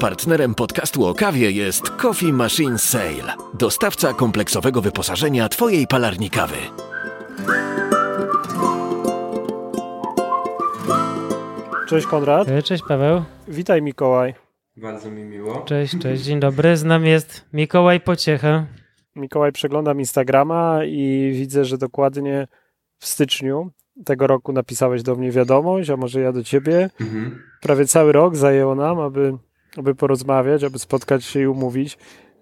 Partnerem podcastu o kawie jest Coffee Machine Sale, dostawca kompleksowego wyposażenia Twojej palarni kawy. Cześć Konrad. E, Cześć Paweł. Witaj Mikołaj. Bardzo mi miło. Cześć, cześć, dzień dobry. Z nami jest Mikołaj Pociecha. Mikołaj, przeglądam Instagrama i widzę, że dokładnie w styczniu tego roku napisałeś do mnie wiadomość, a może ja do ciebie. Mhm. Prawie cały rok zajęło nam, aby, aby porozmawiać, aby spotkać się i umówić.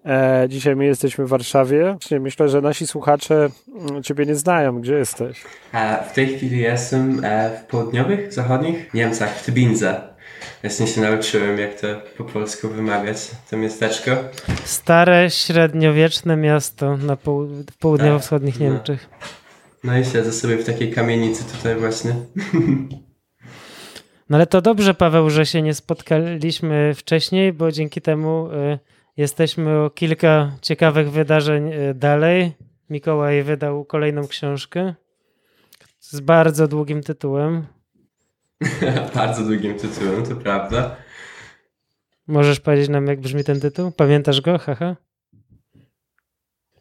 E, dzisiaj my jesteśmy w Warszawie. Właśnie Myślę, że nasi słuchacze mm, ciebie nie znają. Gdzie jesteś? E, w tej chwili jestem e, w południowych, zachodnich Niemcach, w Tybinze. Właśnie się nauczyłem, jak to po polsku wymawiać, to miasteczko. Stare, średniowieczne miasto na poł w południowo-wschodnich Tak, no. Niemczech. No i siedzę sobie w takiej kamienicy tutaj właśnie. No ale to dobrze, Paweł, że się nie spotkaliśmy wcześniej, bo dzięki temu y, jesteśmy o kilka ciekawych wydarzeń y, dalej. Mikołaj wydał kolejną książkę z bardzo długim tytułem. Bardzo długim tytułem, to prawda. Możesz powiedzieć nam, jak brzmi ten tytuł? Pamiętasz go? Haha.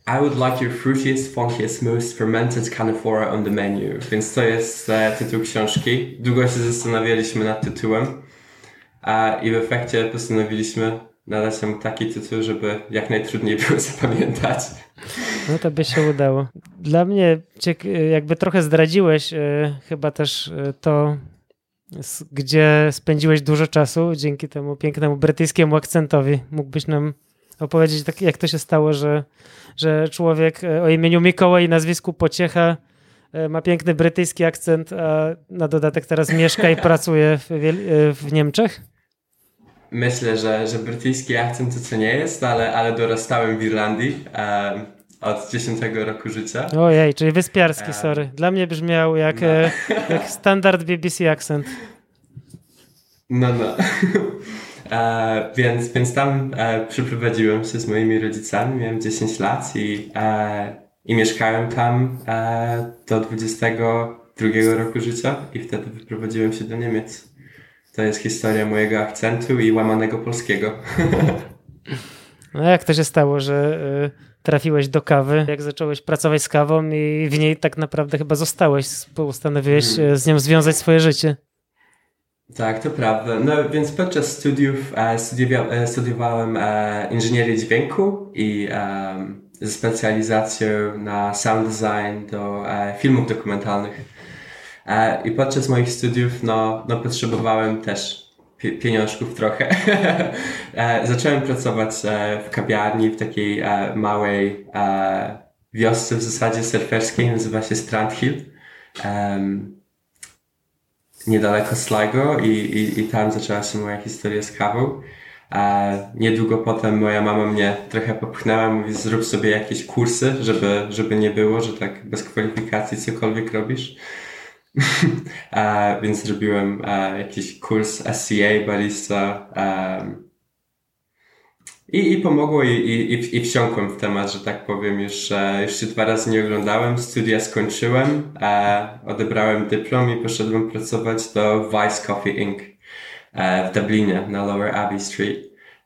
I would like your fruitiest, funkiest, most fermented canifora on the menu. Więc to jest e, tytuł książki. Długo się zastanawialiśmy nad tytułem a, i w efekcie postanowiliśmy nadać mu taki tytuł, żeby jak najtrudniej było zapamiętać. No to by się udało. Dla mnie ciek- jakby trochę zdradziłeś e, chyba też e, to, gdzie spędziłeś dużo czasu dzięki temu pięknemu brytyjskiemu akcentowi. Mógłbyś nam opowiedzieć, tak, jak to się stało, że, że człowiek e, o imieniu Mikołaj i nazwisku Pociecha e, ma piękny brytyjski akcent, a na dodatek teraz mieszka i pracuje w, e, w Niemczech? Myślę, że, że brytyjski akcent to co nie jest, ale, ale dorastałem w Irlandii em, od 10 roku życia. Ojej, czyli wyspiarski, E, sorry. Dla mnie brzmiał jak, no. e, jak standard BBC akcent. No, no. E, więc, więc tam e, przyprowadziłem się z moimi rodzicami, miałem 10 lat i, e, i mieszkałem tam e, do 22 roku życia i wtedy wyprowadziłem się do Niemiec. To jest historia mojego akcentu i łamanego polskiego. No jak to się stało, że y, trafiłeś do kawy, jak zacząłeś pracować z kawą i w niej tak naprawdę chyba zostałeś, postanowiłeś Mhm. y, z nią związać swoje życie. Tak, to prawda. No więc podczas studiów e, studiowa- e, studiowałem e, inżynierię dźwięku i e, ze specjalizacją na sound design do e, filmów dokumentalnych. E, I podczas moich studiów no, no potrzebowałem też pieniążków trochę. e, zacząłem pracować e, w kawiarni w takiej e, małej wiosce w zasadzie surferskiej, nazywa się Strand Hill. Em, niedaleko Sligo i, i, i tam zaczęła się moja historia z kawą. A niedługo potem moja mama mnie trochę popchnęła, mówi zrób sobie jakieś kursy, żeby, żeby nie było, że tak bez kwalifikacji cokolwiek robisz. a, więc zrobiłem a, jakiś kurs SCA, barista um, i, i pomogło i, i, i, wsiąkłem w temat, że tak powiem. Już, e, już się dwa razy nie oglądałem, studia skończyłem, e, odebrałem dyplom i poszedłem pracować do Vice Coffee Inc. E, w Dublinie na Lower Abbey Street.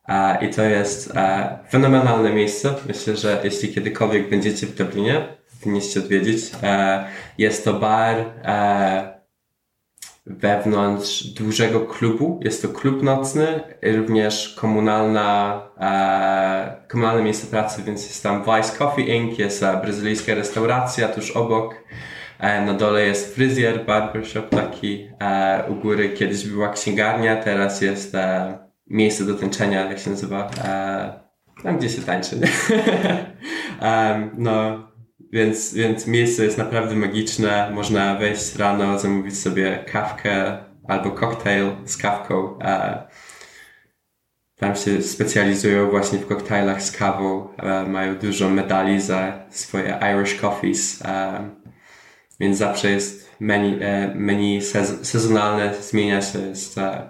E, I to jest e, fenomenalne miejsce. Myślę, że jeśli kiedykolwiek będziecie w Dublinie, powinniście odwiedzić. E, jest to bar e, wewnątrz dużego klubu. Jest to klub nocny, również komunalna, e, komunalne miejsce pracy, więc jest tam Vice Coffee Inc., jest brazylijska restauracja tuż obok. Na dole jest fryzjer, barbershop taki, u góry kiedyś była księgarnia, teraz jest miejsce do tańczenia, jak się nazywa, tam gdzie się tańczy? Em, no, więc, więc miejsce jest naprawdę magiczne. Można wejść rano, zamówić sobie kawkę albo koktajl z kawką. Tam się specjalizują właśnie w koktajlach z kawą. Mają dużo medali za swoje Irish coffees. Więc zawsze jest menu, e, menu sez sezonalne, zmienia się,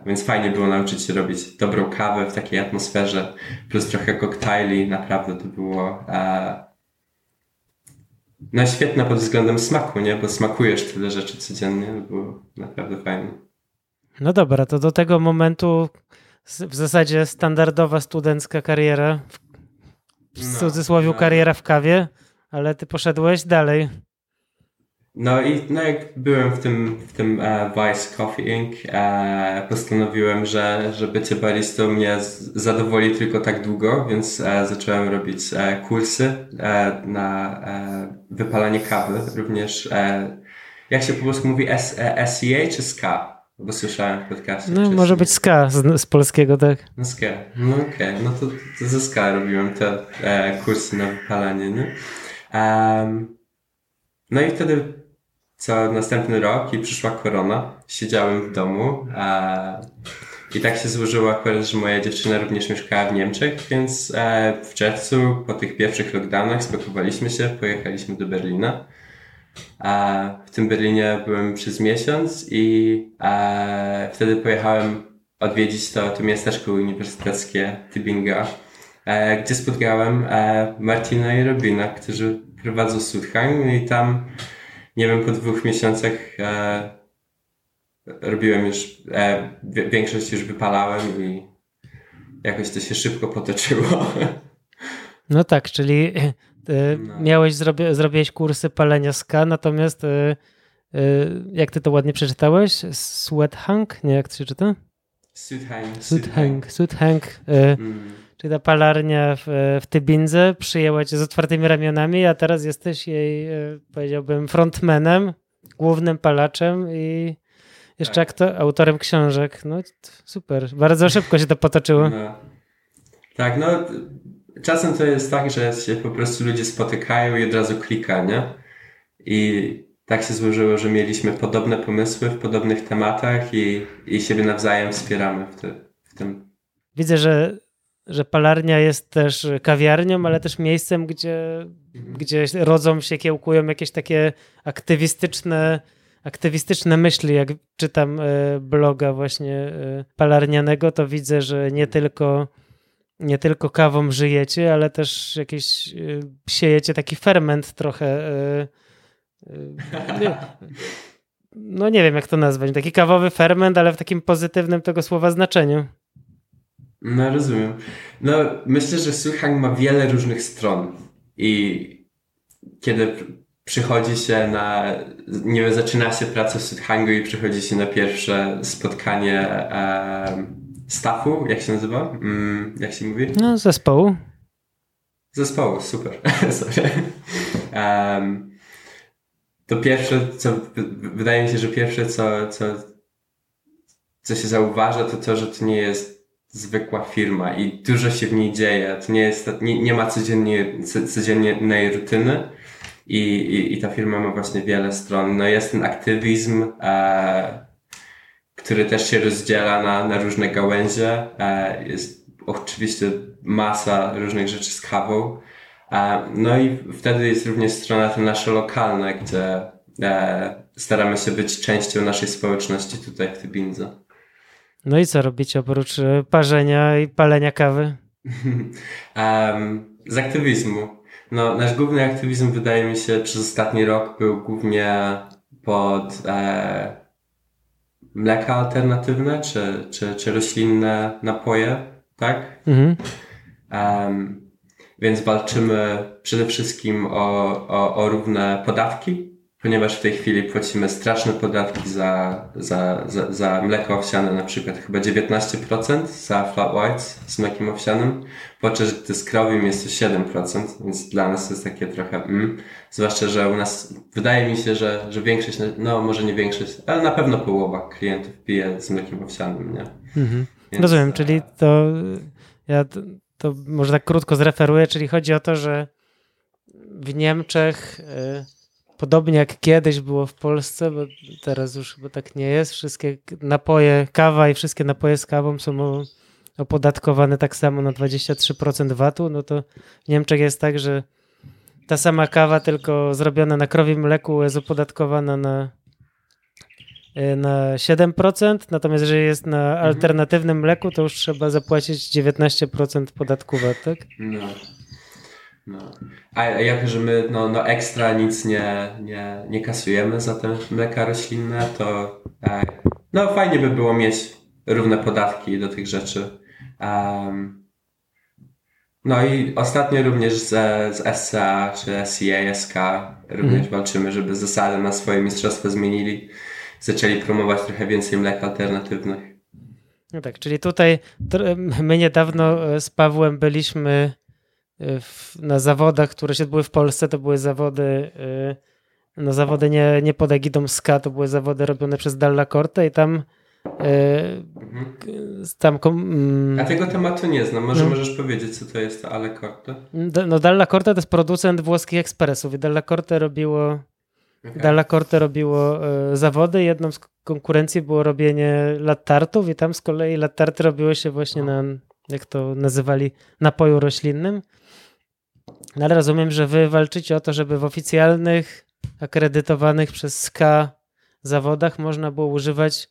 więc fajnie było nauczyć się robić dobrą kawę w takiej atmosferze, plus trochę koktajli, naprawdę to było no świetna pod względem smaku, nie? Bo smakujesz tyle rzeczy codziennie, było naprawdę fajne. No dobra, to do tego momentu w zasadzie standardowa studencka kariera, w no, cudzysłowie no. kariera w kawie, ale ty poszedłeś dalej. No i no jak byłem w tym, w tym uh, Vice Coffee Inc., uh, postanowiłem, że, że bycie baristą mnie zadowoli tylko tak długo, więc uh, zacząłem robić kursy na wypalanie kawy. Również, jak się po polsku mówi, SEA czy SCA? Bo słyszałem w podcastie. No, może być SCA z, z, polskiego, tak? No SCA, no okej, okay. no to, to ze SCA robiłem te kursy na wypalanie, nie? Um, no i wtedy co następny rok i przyszła korona. Siedziałem w domu a, i tak się złożyło akurat, że moja dziewczyna również mieszkała w Niemczech, więc e, w czerwcu po tych pierwszych lockdownach spakowaliśmy się, pojechaliśmy do Berlina. A w tym Berlinie byłem przez miesiąc i e, wtedy pojechałem odwiedzić to, to miasteczko uniwersyteckie Tübinga, e, gdzie spotkałem e, Martina i Robina, którzy prowadzą Sudhang i tam nie wiem, po dwóch miesiącach e, robiłem już, e, większość już wypalałem i jakoś to się szybko potoczyło. No tak, czyli e, no. miałeś, zrobi, zrobiłeś kursy palenia ska, natomiast e, e, jak ty to ładnie przeczytałeś? Sweathang? Nie, jak to się czyta? Sudhang. Sudhang. Sudhang. Mm. Czyli ta palarnia w, w Tybindze przyjęła cię z otwartymi ramionami, a teraz jesteś jej, e, powiedziałbym, frontmanem, głównym palaczem i jeszcze tak. jak to, autorem książek. No super, bardzo szybko się to potoczyło. No. Tak, no czasem to jest tak, że się po prostu ludzie spotykają i od razu klika, nie? I tak się złożyło, że mieliśmy podobne pomysły w podobnych tematach i, i siebie nawzajem wspieramy w, te, w tym. Widzę, że że palarnia jest też kawiarnią, ale też miejscem, gdzie, gdzie rodzą się, kiełkują jakieś takie aktywistyczne, aktywistyczne myśli. Jak czytam e, bloga właśnie e, palarnianego, to widzę, że nie tylko nie tylko kawą żyjecie, ale też jakieś e, siejecie taki ferment trochę no nie wiem jak to nazwać, taki kawowy ferment, ale w takim pozytywnym tego słowa znaczeniu. No rozumiem. No myślę, że Suchang ma wiele różnych stron i kiedy przychodzi się na, nie wiem, zaczyna się praca w Sudhangu i przychodzi się na pierwsze spotkanie e, staffu, jak się nazywa? Mm, jak się mówi? No, zespołu. Zespołu, super. Sorry. Um, to pierwsze, co wydaje mi się, że pierwsze, co, co, co się zauważa, to to, że to nie jest zwykła firma i dużo się w niej dzieje. To nie jest, nie, nie ma codziennie, codziennej rutyny i, i, i ta firma ma właśnie wiele stron. No jest ten aktywizm, e, który też się rozdziela na, na różne gałęzie. E, jest oczywiście masa różnych rzeczy z kawą. E, no i wtedy jest również strona ta nasza lokalna, gdzie e, staramy się być częścią naszej społeczności tutaj w Tybindze. No i co robicie oprócz e, parzenia i palenia kawy? um, z aktywizmu. No, nasz główny aktywizm wydaje mi się przez ostatni rok był głównie pod e, mleka alternatywne czy, czy, czy roślinne napoje, tak? Mhm. Um, więc walczymy przede wszystkim o, o, o równe podatki ponieważ w tej chwili płacimy straszne podatki za, za, za, za mleko owsiane, na przykład chyba 19% za flat whites z mlekiem owsianym, podczas gdy z krowim jest to 7%, więc dla nas to jest takie trochę mm, zwłaszcza, że u nas wydaje mi się, że, że większość, no może nie większość, ale na pewno połowa klientów pije z mlekiem owsianym, nie? Mhm. Więc, Rozumiem, czyli e, to ja to, to może tak krótko zreferuję, czyli chodzi o to, że w Niemczech y podobnie jak kiedyś było w Polsce, bo teraz już chyba tak nie jest. Wszystkie napoje, kawa i wszystkie napoje z kawą są opodatkowane tak samo na 23% VAT-u, no to w Niemczech jest tak, że ta sama kawa, tylko zrobiona na krowim mleku jest opodatkowana na, e, na 7%, natomiast jeżeli jest na mhm. alternatywnym mleku, to już trzeba zapłacić 19% podatku VAT, tak? No. No. A jako, że my no, no ekstra nic nie, nie, nie kasujemy za te mleka roślinne, to e, no fajnie by było mieć równe podatki do tych rzeczy. Um, no i ostatnio również z, z SCA czy SCA, SK również mhm. walczymy, żeby zasady na swoje mistrzostwo zmienili. Zaczęli promować trochę więcej mlek alternatywnych. No tak, czyli tutaj my niedawno e, z Pawłem byliśmy w, na zawodach, które się odbyły w Polsce. To były zawody, e, no zawody nie, nie pod egidą SKA, to były zawody robione przez Dalla Corte i tam mhm. tam mm, A tego tematu nie znam. Może no. możesz powiedzieć, co to jest Alle Corte? No Dalla Corte to jest producent włoskich ekspresów i Dalla Corte robiło Okay. Dalla Corte robiło e, zawody. Jedną z konkurencji było robienie lattartów i tam z kolei lattarty robiło się właśnie na, jak to nazywali, napoju roślinnym. No ale rozumiem, że wy walczycie o to, żeby w oficjalnych, akredytowanych przez SKA zawodach można było używać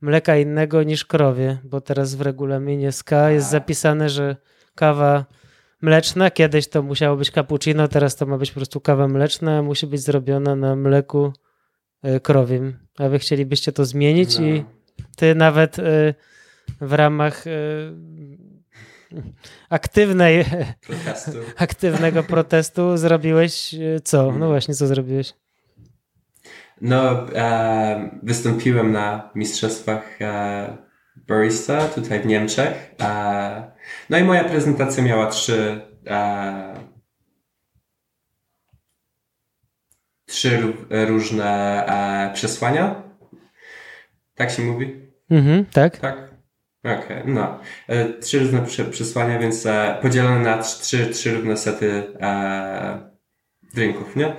mleka innego niż krowie, bo teraz w regulaminie SKA jest zapisane, że kawa mleczna. Kiedyś to musiało być cappuccino, teraz to ma być po prostu kawa mleczna, musi być zrobiona na mleku e, krowim. A wy chcielibyście to zmienić no. i ty nawet e, w ramach e, aktywnej protestu. aktywnego protestu zrobiłeś co? No mhm. właśnie, co zrobiłeś? No, e, wystąpiłem na mistrzostwach e, barista tutaj w Niemczech. E, no i moja prezentacja miała trzy, e, trzy różne e, przesłania. Tak się mówi? Mhm, tak. Tak. Okej, okay, no. Trzy różne przesłania, więc podzielone na trzy, trzy równe sety drinków, nie?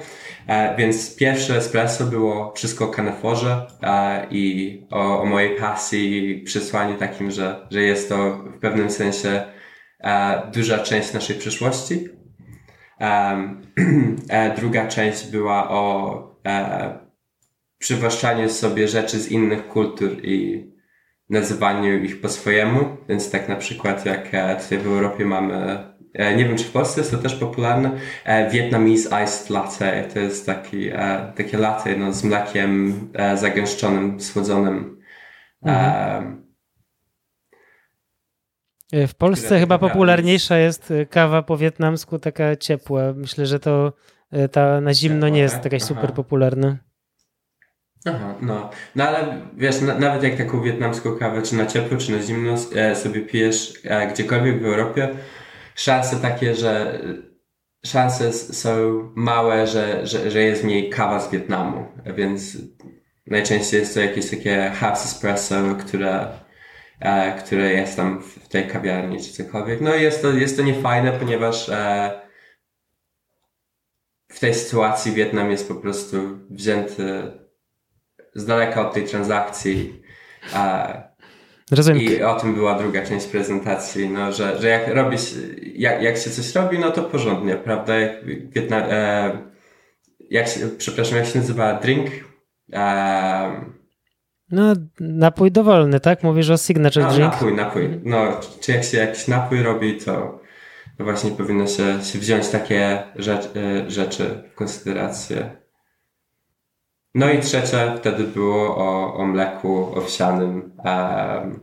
E, więc pierwsze espresso było wszystko o kaneforze e, i o, o, mojej pasji i przesłaniu takim, że, że jest to w pewnym sensie e, duża część naszej przyszłości. druga część była o przywłaszczaniu sobie rzeczy z innych kultur i nazywaniu ich po swojemu, więc tak na przykład jak tutaj w Europie mamy E, nie wiem, czy w Polsce jest to też popularne. E, Vietnamese Iced Latte to jest taki, e, takie latte no, z mlekiem zagęszczonym, słodzonym. Mhm. W Polsce chyba popularniejsza jest kawa po wietnamsku, taka ciepła. Myślę, że to ta na zimno nie jest tak? taka super popularna. Aha, no. No ale wiesz, na, nawet jak taką wietnamską kawę, czy na ciepło, czy na zimno sobie pijesz gdziekolwiek w Europie, szanse takie, że szanse są małe, że, że, że jest w niej kawa z Wietnamu, więc najczęściej jest to jakieś takie house espresso, które, e, które jest tam w tej kawiarni czy cokolwiek. No jest to, jest to niefajne, ponieważ e, w tej sytuacji Wietnam jest po prostu wzięty z daleka od tej transakcji. Rozumiem. I o tym była druga część prezentacji, no, że, że jak robisz, jak, jak się coś robi, no to porządnie, prawda? Jak, e, jak się, przepraszam, jak się nazywa drink? E, no, napój dowolny, tak? Mówisz o signature no, drink. Napój, napój. No, czy jak się jakiś napój robi, to, to właśnie powinno się, się wziąć takie rzecz, e, rzeczy w konsyderację. No i trzecie wtedy było o, o mleku owsianym, um,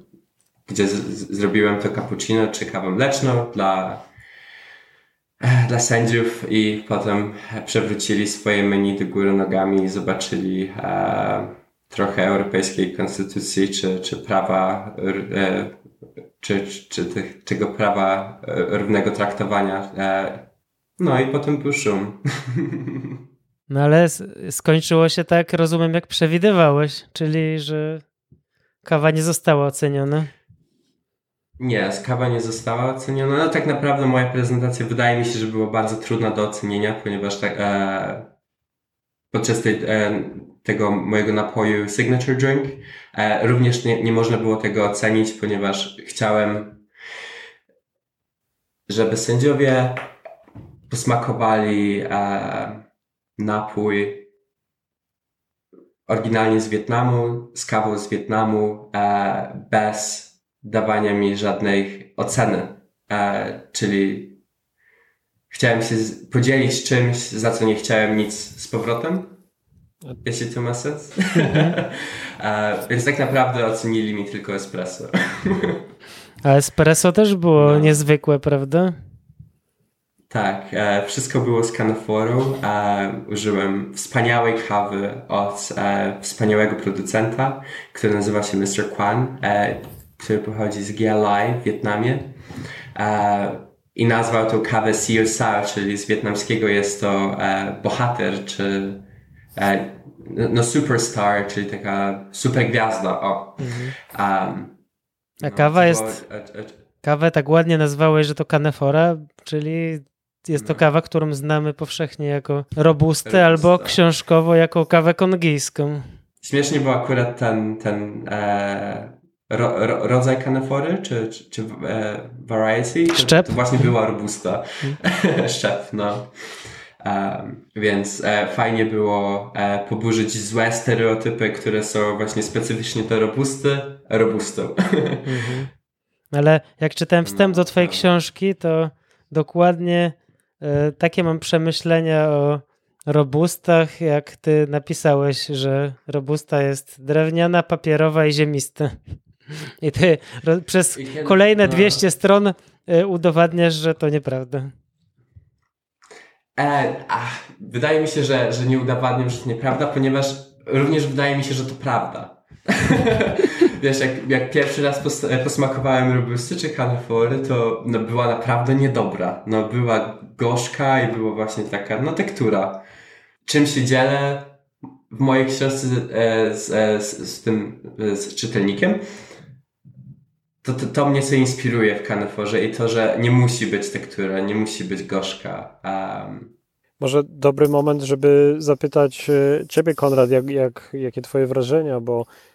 gdzie z, z, zrobiłem to cappuccino czy kawę mleczną dla, dla sędziów i potem przewrócili swoje menu do góry nogami i zobaczyli e, trochę europejskiej konstytucji czy, czy prawa e, czy, czy, czy tych, tego prawa e, równego traktowania. E, no i potem był szum. No ale skończyło się tak, rozumiem, jak przewidywałeś, czyli że kawa nie została oceniona. Nie, kawa nie została oceniona. No tak naprawdę moja prezentacja wydaje mi się, że była bardzo trudna do ocenienia, ponieważ tak, e, podczas tej, e, tego mojego napoju Signature Drink e, również nie, nie można było tego ocenić, ponieważ chciałem, żeby sędziowie posmakowali e, napój oryginalnie z Wietnamu, z kawą z Wietnamu, e, bez dawania mi żadnej oceny. E, czyli chciałem się podzielić czymś, za co nie chciałem nic z powrotem. Jeśli to ma sens. Więc tak naprawdę ocenili mi tylko espresso. A espresso też było no. niezwykłe, prawda? Tak, e, wszystko było z kanoforu. E, użyłem wspaniałej kawy od e, wspaniałego producenta, który nazywa się Mr. Quan, e, który pochodzi z Gia w Wietnamie. E, I nazwał tą kawę Siu Sao, czyli z wietnamskiego jest to e, bohater, czy no superstar, czyli taka super gwiazda. O. Mhm. Um, A no, kawa jest... Kawę tak ładnie nazwałeś, że to kanefora, czyli jest to no. kawa, którą znamy powszechnie jako robustę albo książkowo jako kawę kongijską. Śmiesznie był akurat ten, ten e, ro, ro, rodzaj kanefory, czy, czy, czy e, variety. Szczep. To właśnie była robusta. Hmm. Szczep, no. Um, więc e, fajnie było e, poburzyć złe stereotypy, które są właśnie specyficznie do robusty, robustą. Mhm. Ale jak czytałem wstęp do twojej no, książki, to dokładnie E, takie mam przemyślenia o robustach, jak ty napisałeś, że robusta jest drewniana, papierowa i ziemista. I ty przez kolejne 200 no. stron e, udowadniasz, że to nieprawda. E, ach, wydaje mi się, że, że nie udowadniam, że to nieprawda, ponieważ również wydaje mi się, że to prawda. Wiesz, jak, jak pierwszy raz pos, posmakowałem robusty czy kalifory, to no, była naprawdę niedobra. No, była gorzka i była właśnie taka, no, tektura. Czym się dzielę w mojej książce e, z, e, z, z, tym, z czytelnikiem, to, to, to mnie co inspiruje w kaniforze i to, że nie musi być tektura, nie musi być gorzka. Um, może dobry moment, żeby zapytać e, Ciebie, Konrad, jak, jak, jakie Twoje wrażenia, bo E,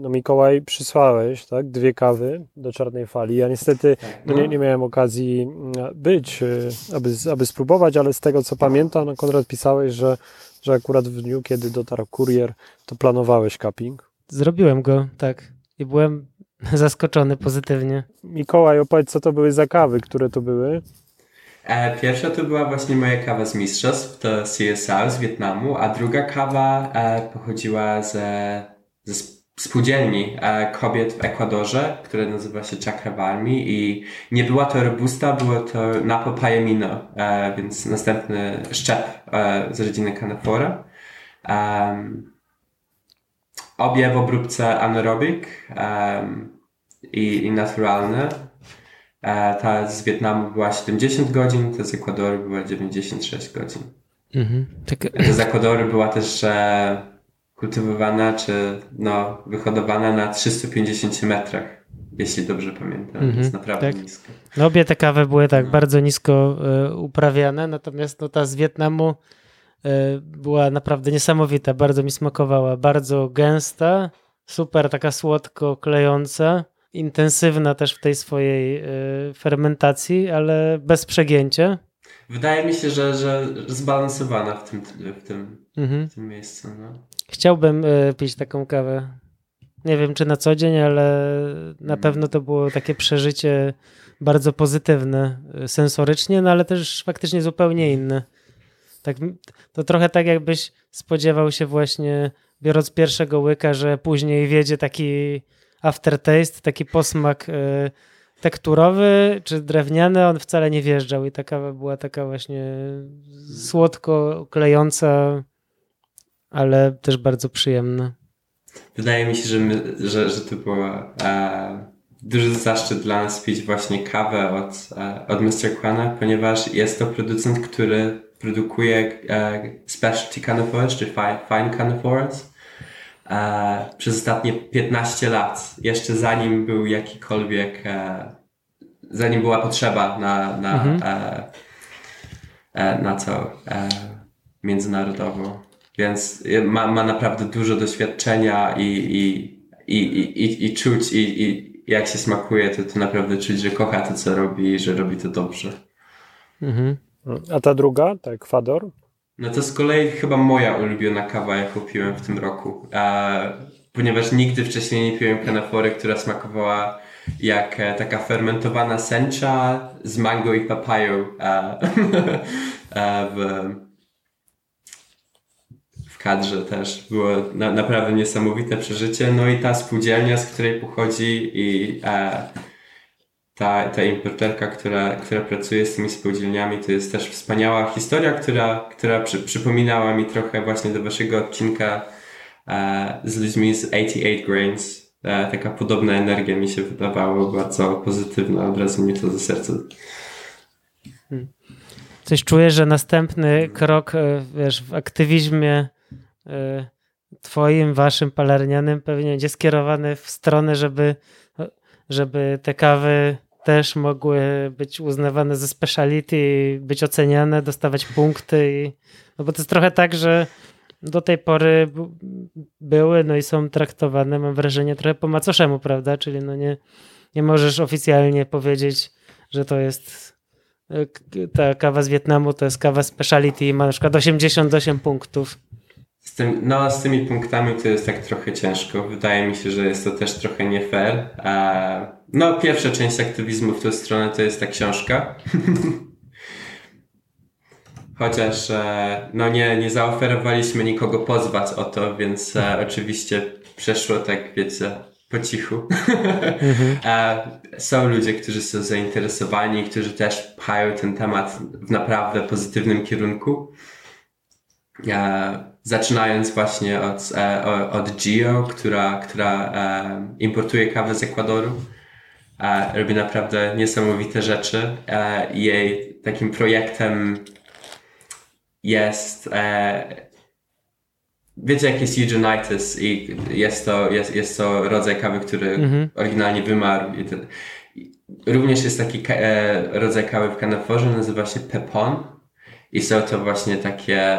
no Mikołaj przysłałeś, tak, dwie kawy do Czarnej Fali. Ja niestety tak, no. No nie, nie miałem okazji mm, być, e, aby, aby spróbować, ale z tego co pamiętam, no Konrad pisałeś, że, że akurat w dniu, kiedy dotarł kurier, to planowałeś cupping. Zrobiłem go, tak. I byłem zaskoczony pozytywnie. Mikołaj, opowiedz, co to były za kawy, które to były? E, pierwsza to była właśnie moja kawa z mistrzostw, to CSR z Wietnamu, a druga kawa pochodziła ze, ze spółdzielni e, kobiet w Ekwadorze, które nazywa się Chakrabarmi i nie była to robusta, było to Napo Pajemino, e, więc następny szczep e, z rodziny Canafora. Obie w obróbce anaerobic i, i naturalne. Ta z Wietnamu była 70 godzin, ta z Ekwadoru była 96 godzin. Mhm. Tak. Ta z Ekwadoru była też kultywowana czy no, wyhodowana na 350 metrach, jeśli dobrze pamiętam, mm -hmm, więc naprawdę tak. nisko. No obie te kawy były tak no. bardzo nisko y, uprawiane, natomiast no, ta z Wietnamu y, była naprawdę niesamowita, bardzo mi smakowała, bardzo gęsta, super taka słodko klejąca, intensywna też w tej swojej y, fermentacji, ale bez przegięcia. Wydaje mi się, że, że zbalansowana w tym, w tym, mhm. w tym miejscu. No. Chciałbym y, pić taką kawę. Nie wiem, czy na co dzień, ale na mhm. pewno to było takie przeżycie bardzo pozytywne y, sensorycznie, no ale też faktycznie zupełnie inne. Tak, to trochę tak, jakbyś spodziewał się właśnie, biorąc pierwszego łyka, że później wiedzie taki aftertaste, taki posmak y, tekturowy czy drewniany, on wcale nie wjeżdżał i ta kawa była taka właśnie słodko klejąca, ale też bardzo przyjemna. Wydaje mi się, że, my, że, że to była e, duży zaszczyt dla nas pić właśnie kawę od, e, od Mr. Kwana, ponieważ jest to producent, który produkuje e, specialty canifores, czy fine, fine canifores e, przez ostatnie 15 lat, jeszcze zanim był jakikolwiek, e, zanim była potrzeba na, na, mhm. e, e na to międzynarodowo. Więc ma, ma naprawdę dużo doświadczenia i, i, i, i, i czuć i, i jak się smakuje, to, to naprawdę czuć, że kocha to, co robi i że robi to dobrze. Mhm. A ta druga, ta Ekwador? No to z kolei chyba moja ulubiona kawa, jaką piłem w tym roku. A, ponieważ nigdy wcześniej nie piłem kanafory, która smakowała jak e, taka fermentowana sencha z mango i papają e, e, w kadrze też. Było na, naprawdę niesamowite przeżycie. No i ta spółdzielnia, z której pochodzi i e, ta, ta importerka, która, która pracuje z tymi spółdzielniami, to jest też wspaniała historia, która, która przy, przypominała mi trochę właśnie do waszego odcinka e, z ludźmi z 88 Grains. E, taka podobna energia mi się wydawała, bardzo pozytywna, od razu mi to ze serca. Coś czuję, że następny krok e, wiesz, w aktywizmie twoim, waszym, palernianym pewnie będzie skierowany w stronę, żeby, żeby te kawy też mogły być uznawane za speciality, być oceniane, dostawać punkty. I, no bo to jest trochę tak, że do tej pory były, no i są traktowane, mam wrażenie, trochę po macoszemu, prawda? Czyli no nie, nie możesz oficjalnie powiedzieć, że to jest e, ta kawa z Wietnamu, to jest kawa speciality i ma na przykład 88 punktów. Z, tym, no, z tymi punktami to jest tak trochę ciężko. Wydaje mi się, że jest to też trochę nie fair. No, pierwsza część aktywizmu w tę stronę to jest ta książka. Chociaż e, no nie, nie zaoferowaliśmy nikogo pozwać o to, więc e, oczywiście przeszło tak, wiecie, po cichu. Mhm. Są ludzie, którzy są zainteresowani, którzy też pchają ten temat w naprawdę pozytywnym kierunku. Zaczynając właśnie od, e, od Gio, która, która importuje kawę z Ekwadoru robi naprawdę niesamowite rzeczy. Jej takim projektem jest e, wiecie jak jest Eugenitis i jest to, jest, jest to rodzaj kawy, który mhm. oryginalnie wymarł. Również jest taki e, rodzaj kawy w kanaforze, nazywa się pepon i są to właśnie takie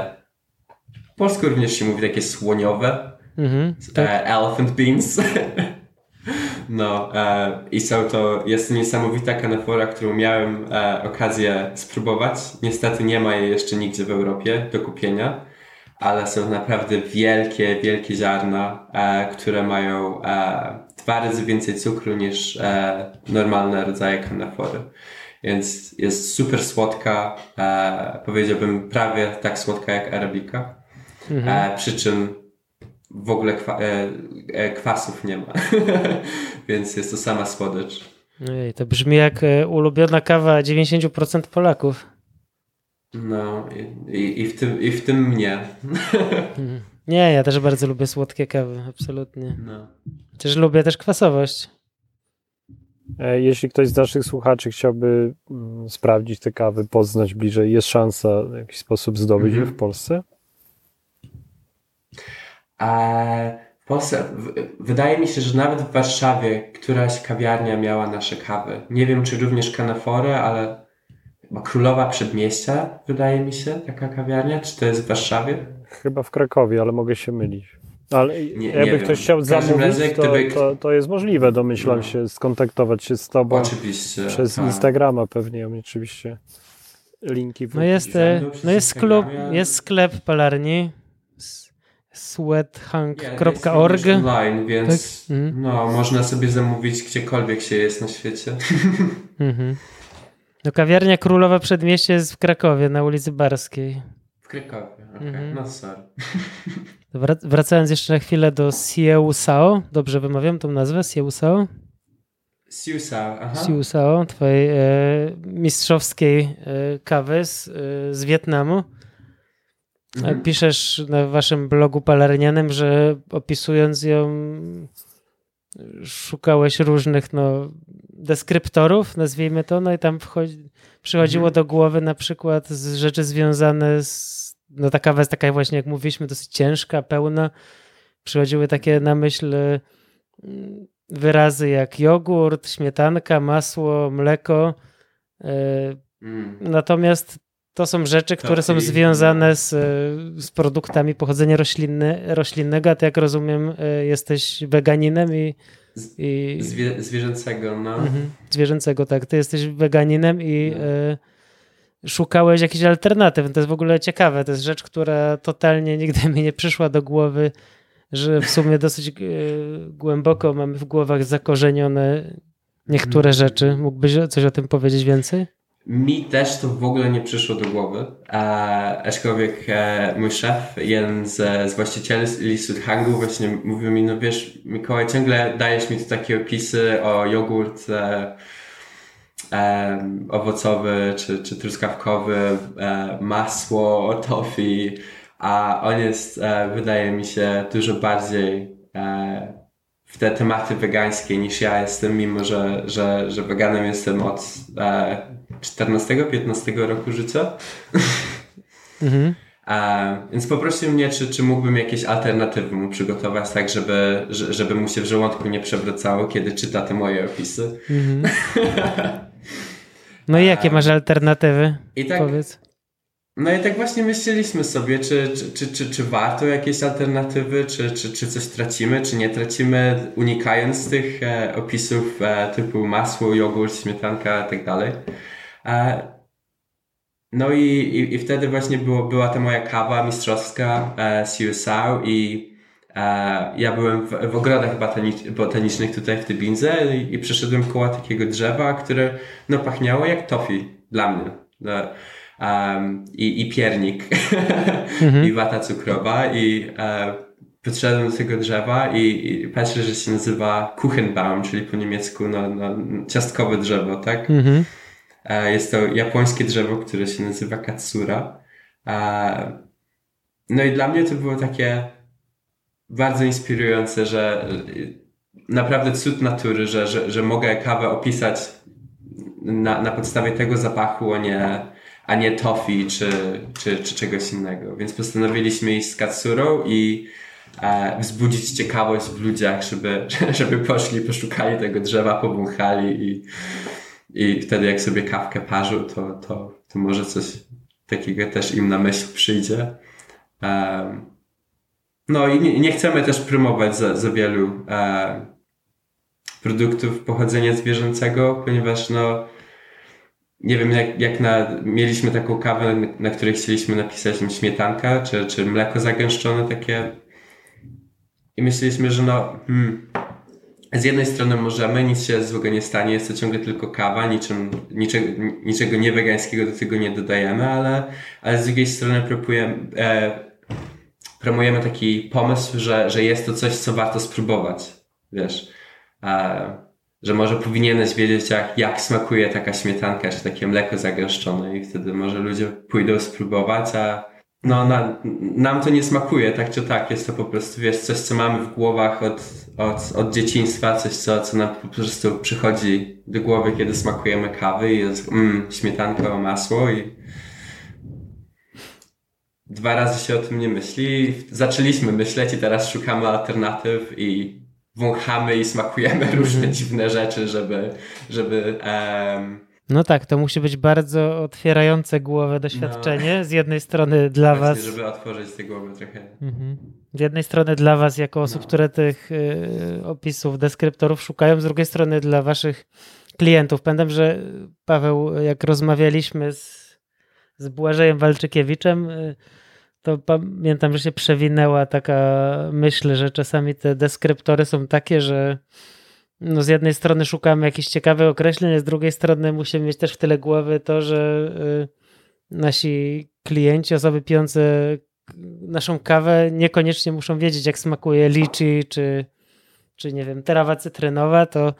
polsku również się mówi takie słoniowe mhm, tak. e, elephant beans No e, i są to, jest niesamowita kanafora, którą miałem e, okazję spróbować. Niestety nie ma jej jeszcze nigdzie w Europie do kupienia, ale są naprawdę wielkie, wielkie ziarna, które mają dwa razy więcej cukru niż normalne rodzaje kanafory. Więc jest super słodka, e, powiedziałbym prawie tak słodka jak arabika. Mhm. przy czym w ogóle kwa, e, e, kwasów nie ma, więc jest to sama słodycz. Ej, to brzmi jak e, ulubiona kawa 90% Polaków. No i, i, w, tym, i w tym mnie. Mhm. Nie, ja też bardzo lubię słodkie kawy, absolutnie. No. Chociaż lubię też kwasowość. E, jeśli ktoś z naszych słuchaczy chciałby mm, sprawdzić te kawy, poznać bliżej, jest szansa w jakiś sposób zdobyć je w mhm. Polsce? W Polsce, wydaje mi się, że nawet w Warszawie któraś kawiarnia miała nasze kawy. Nie wiem, czy również Kanaforę, ale chyba Królowa Przedmieścia, wydaje mi się, taka kawiarnia. Czy to jest w Warszawie? Chyba w Krakowie, ale mogę się mylić. Ale nie, jakby nie ktoś chciał zamówić, razie, to, gdyby... to, to, jest możliwe, domyślam no. się, skontaktować się z tobą. Oczywiście. Przez tak. Instagrama pewnie, oczywiście linki. No jest, e, no jest, klub, jest sklep palarni, sweathang.org. online, więc tak? mhm. no, można sobie zamówić gdziekolwiek się jest na świecie. Mhm. No kawiarnia Królowa Przedmieście jest w Krakowie, na ulicy Barskiej. W Krakowie, okej, okay. mhm. no sorry. Wracając jeszcze na chwilę do Sieusao, dobrze wymawiam tą nazwę? Sieusao? Siusao, aha. Siusao, twojej e, mistrzowskiej e, kawy z, e, z Wietnamu. Mhm. Piszesz na waszym blogu palernianym, że opisując ją szukałeś różnych no, deskryptorów, nazwijmy to, no i tam wchodzi, przychodziło mhm. do głowy na przykład z rzeczy związane z, no taka kawa taka właśnie, jak mówiliśmy, dosyć ciężka, pełna. Przychodziły takie na myśl mm, wyrazy jak jogurt, śmietanka, masło, mleko. E, mm. Natomiast to są rzeczy, które są związane z, z produktami pochodzenia roślinnego, a ty jak rozumiem e, jesteś weganinem i... i... Zwie, zwierzęcego, no. Mhm, zwierzęcego, tak. Ty jesteś weganinem i no. e, szukałeś jakichś alternatyw. To jest w ogóle ciekawe. To jest rzecz, która totalnie nigdy mi nie przyszła do głowy, że w sumie dosyć e, głęboko mamy w głowach zakorzenione niektóre rzeczy. Mógłbyś coś o tym powiedzieć więcej? Mi też to w ogóle nie przyszło do głowy, a, aczkolwiek e, mój szef, jeden z, z właścicieli Sudhangu właśnie mówił mi, no wiesz Mikołaj, ciągle dajesz mi tu takie opisy o jogurt e, e, owocowy czy, czy truskawkowy, e, masło, tofi, a on jest, e, wydaje mi się, dużo bardziej e, w te tematy wegańskie niż ja jestem, mimo że, że, że weganem jestem od e, 14-15 roku życia. Mhm. E, więc poprosił mnie, czy, czy mógłbym jakieś alternatywy mu przygotować, tak żeby, żeby mu się w żołądku nie przewracało, kiedy czyta te moje opisy. Mhm. No i jakie masz alternatywy? I tak, Powiedz. No i tak właśnie myśleliśmy sobie, czy, czy, czy, czy, czy warto jakieś alternatywy, czy, czy, czy coś tracimy, czy nie tracimy, unikając tych e, opisów e, typu masło, jogurt, śmietanka i tak no i, i, i, wtedy właśnie było, była ta moja kawa mistrzowska e, z USA i e, ja byłem w, w ogrodach botanicznych tutaj w Tybinze i, i przeszedłem koło takiego drzewa, które no pachniało jak tofi dla mnie. Um, i, i piernik mhm. i wata cukrowa i e, podszedłem do tego drzewa i, i patrzę, że się nazywa Kuchenbaum, czyli po niemiecku no, no, ciastkowe drzewo, tak? Mhm. Jest to japońskie drzewo, które się nazywa Katsura. No i dla mnie to było takie bardzo inspirujące, że naprawdę cud natury, że, że, że mogę kawę opisać na, na podstawie tego zapachu, a nie, a nie tofi czy, czy, czy czegoś innego. Więc postanowiliśmy iść z Katsurą i e, wzbudzić ciekawość w ludziach, żeby, żeby poszli, poszukali tego drzewa, powąchali i, i wtedy jak sobie kawkę parzą, to, to, to może coś takiego też im na myśl przyjdzie. No i nie, nie, chcemy też promować za, za wielu e, produktów pochodzenia zwierzęcego, ponieważ no nie wiem, jak, jak na, mieliśmy taką kawę, na, na której chcieliśmy napisać śmietanka, czy, czy mleko zagęszczone takie i myśleliśmy, że no hmm, z jednej strony możemy, nic się złego nie stanie, jest to ciągle tylko kawa, niczym, niczego, niczego niewegańskiego do tego nie dodajemy, ale, ale z drugiej strony promujemy, e, promujemy taki pomysł, że, że jest to coś, co warto spróbować, wiesz, e, że może powinieneś wiedzieć, jak, jak smakuje taka śmietanka, czy takie mleko zagęszczone i wtedy może ludzie pójdą spróbować, a no, na, nam to nie smakuje, tak czy tak. Jest to po prostu, wiesz, coś, co mamy w głowach od, od, od dzieciństwa, coś, co, co nam po prostu przychodzi do głowy, kiedy smakujemy kawy i jest mm, śmietanka, masło i dwa razy się o tym nie myśli. Zaczęliśmy myśleć i teraz szukamy alternatyw i wąchamy i smakujemy różne mm. dziwne rzeczy, żeby, żeby um, no tak, to musi być bardzo otwierające głowę doświadczenie. No. Z jednej strony dla Właśnie, was. żeby otworzyć te głowy trochę. Mhm. Z jednej strony dla was, jako osób, no. które tych y, opisów, deskryptorów szukają, z drugiej strony dla waszych klientów. Pamiętam, że Paweł, jak rozmawialiśmy z, z Błażejem Walczykiewiczem, y, to pamiętam, że się przewinęła taka myśl, że czasami te deskryptory są takie, że no z jednej strony szukamy jakichś ciekawych określeń, z drugiej strony musimy mieć też w tyle głowy to, że y, nasi klienci, osoby pijące naszą kawę niekoniecznie muszą wiedzieć, jak smakuje liczy, czy, czy nie wiem, terawa cytrynowa, to y,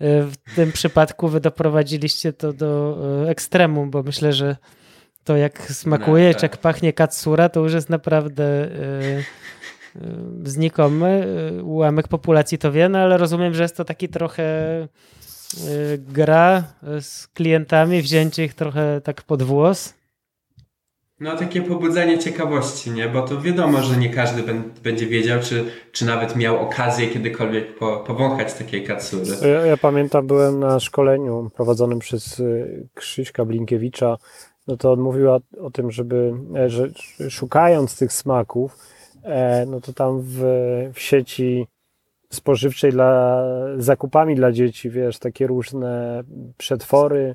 w tym przypadku wy doprowadziliście to do y, ekstremum, bo myślę, że to jak smakuje, no, tak. czy jak pachnie katsura, to już jest naprawdę znikomy. Ułamek populacji to wie, no ale rozumiem, że jest to taki trochę y, gra z klientami, wzięcie ich trochę tak pod włos. No takie pobudzenie ciekawości, nie? Bo to wiadomo, że nie każdy będzie wiedział, czy, czy nawet miał okazję kiedykolwiek po, powąchać takiej katsury. Ja, ja, pamiętam, byłem na szkoleniu prowadzonym przez y, Krzyśka Blinkiewicza, no to on mówił o, o tym, żeby, e, że szukając tych smaków, no to tam w, w sieci spożywczej dla zakupami dla dzieci, wiesz, takie różne przetwory,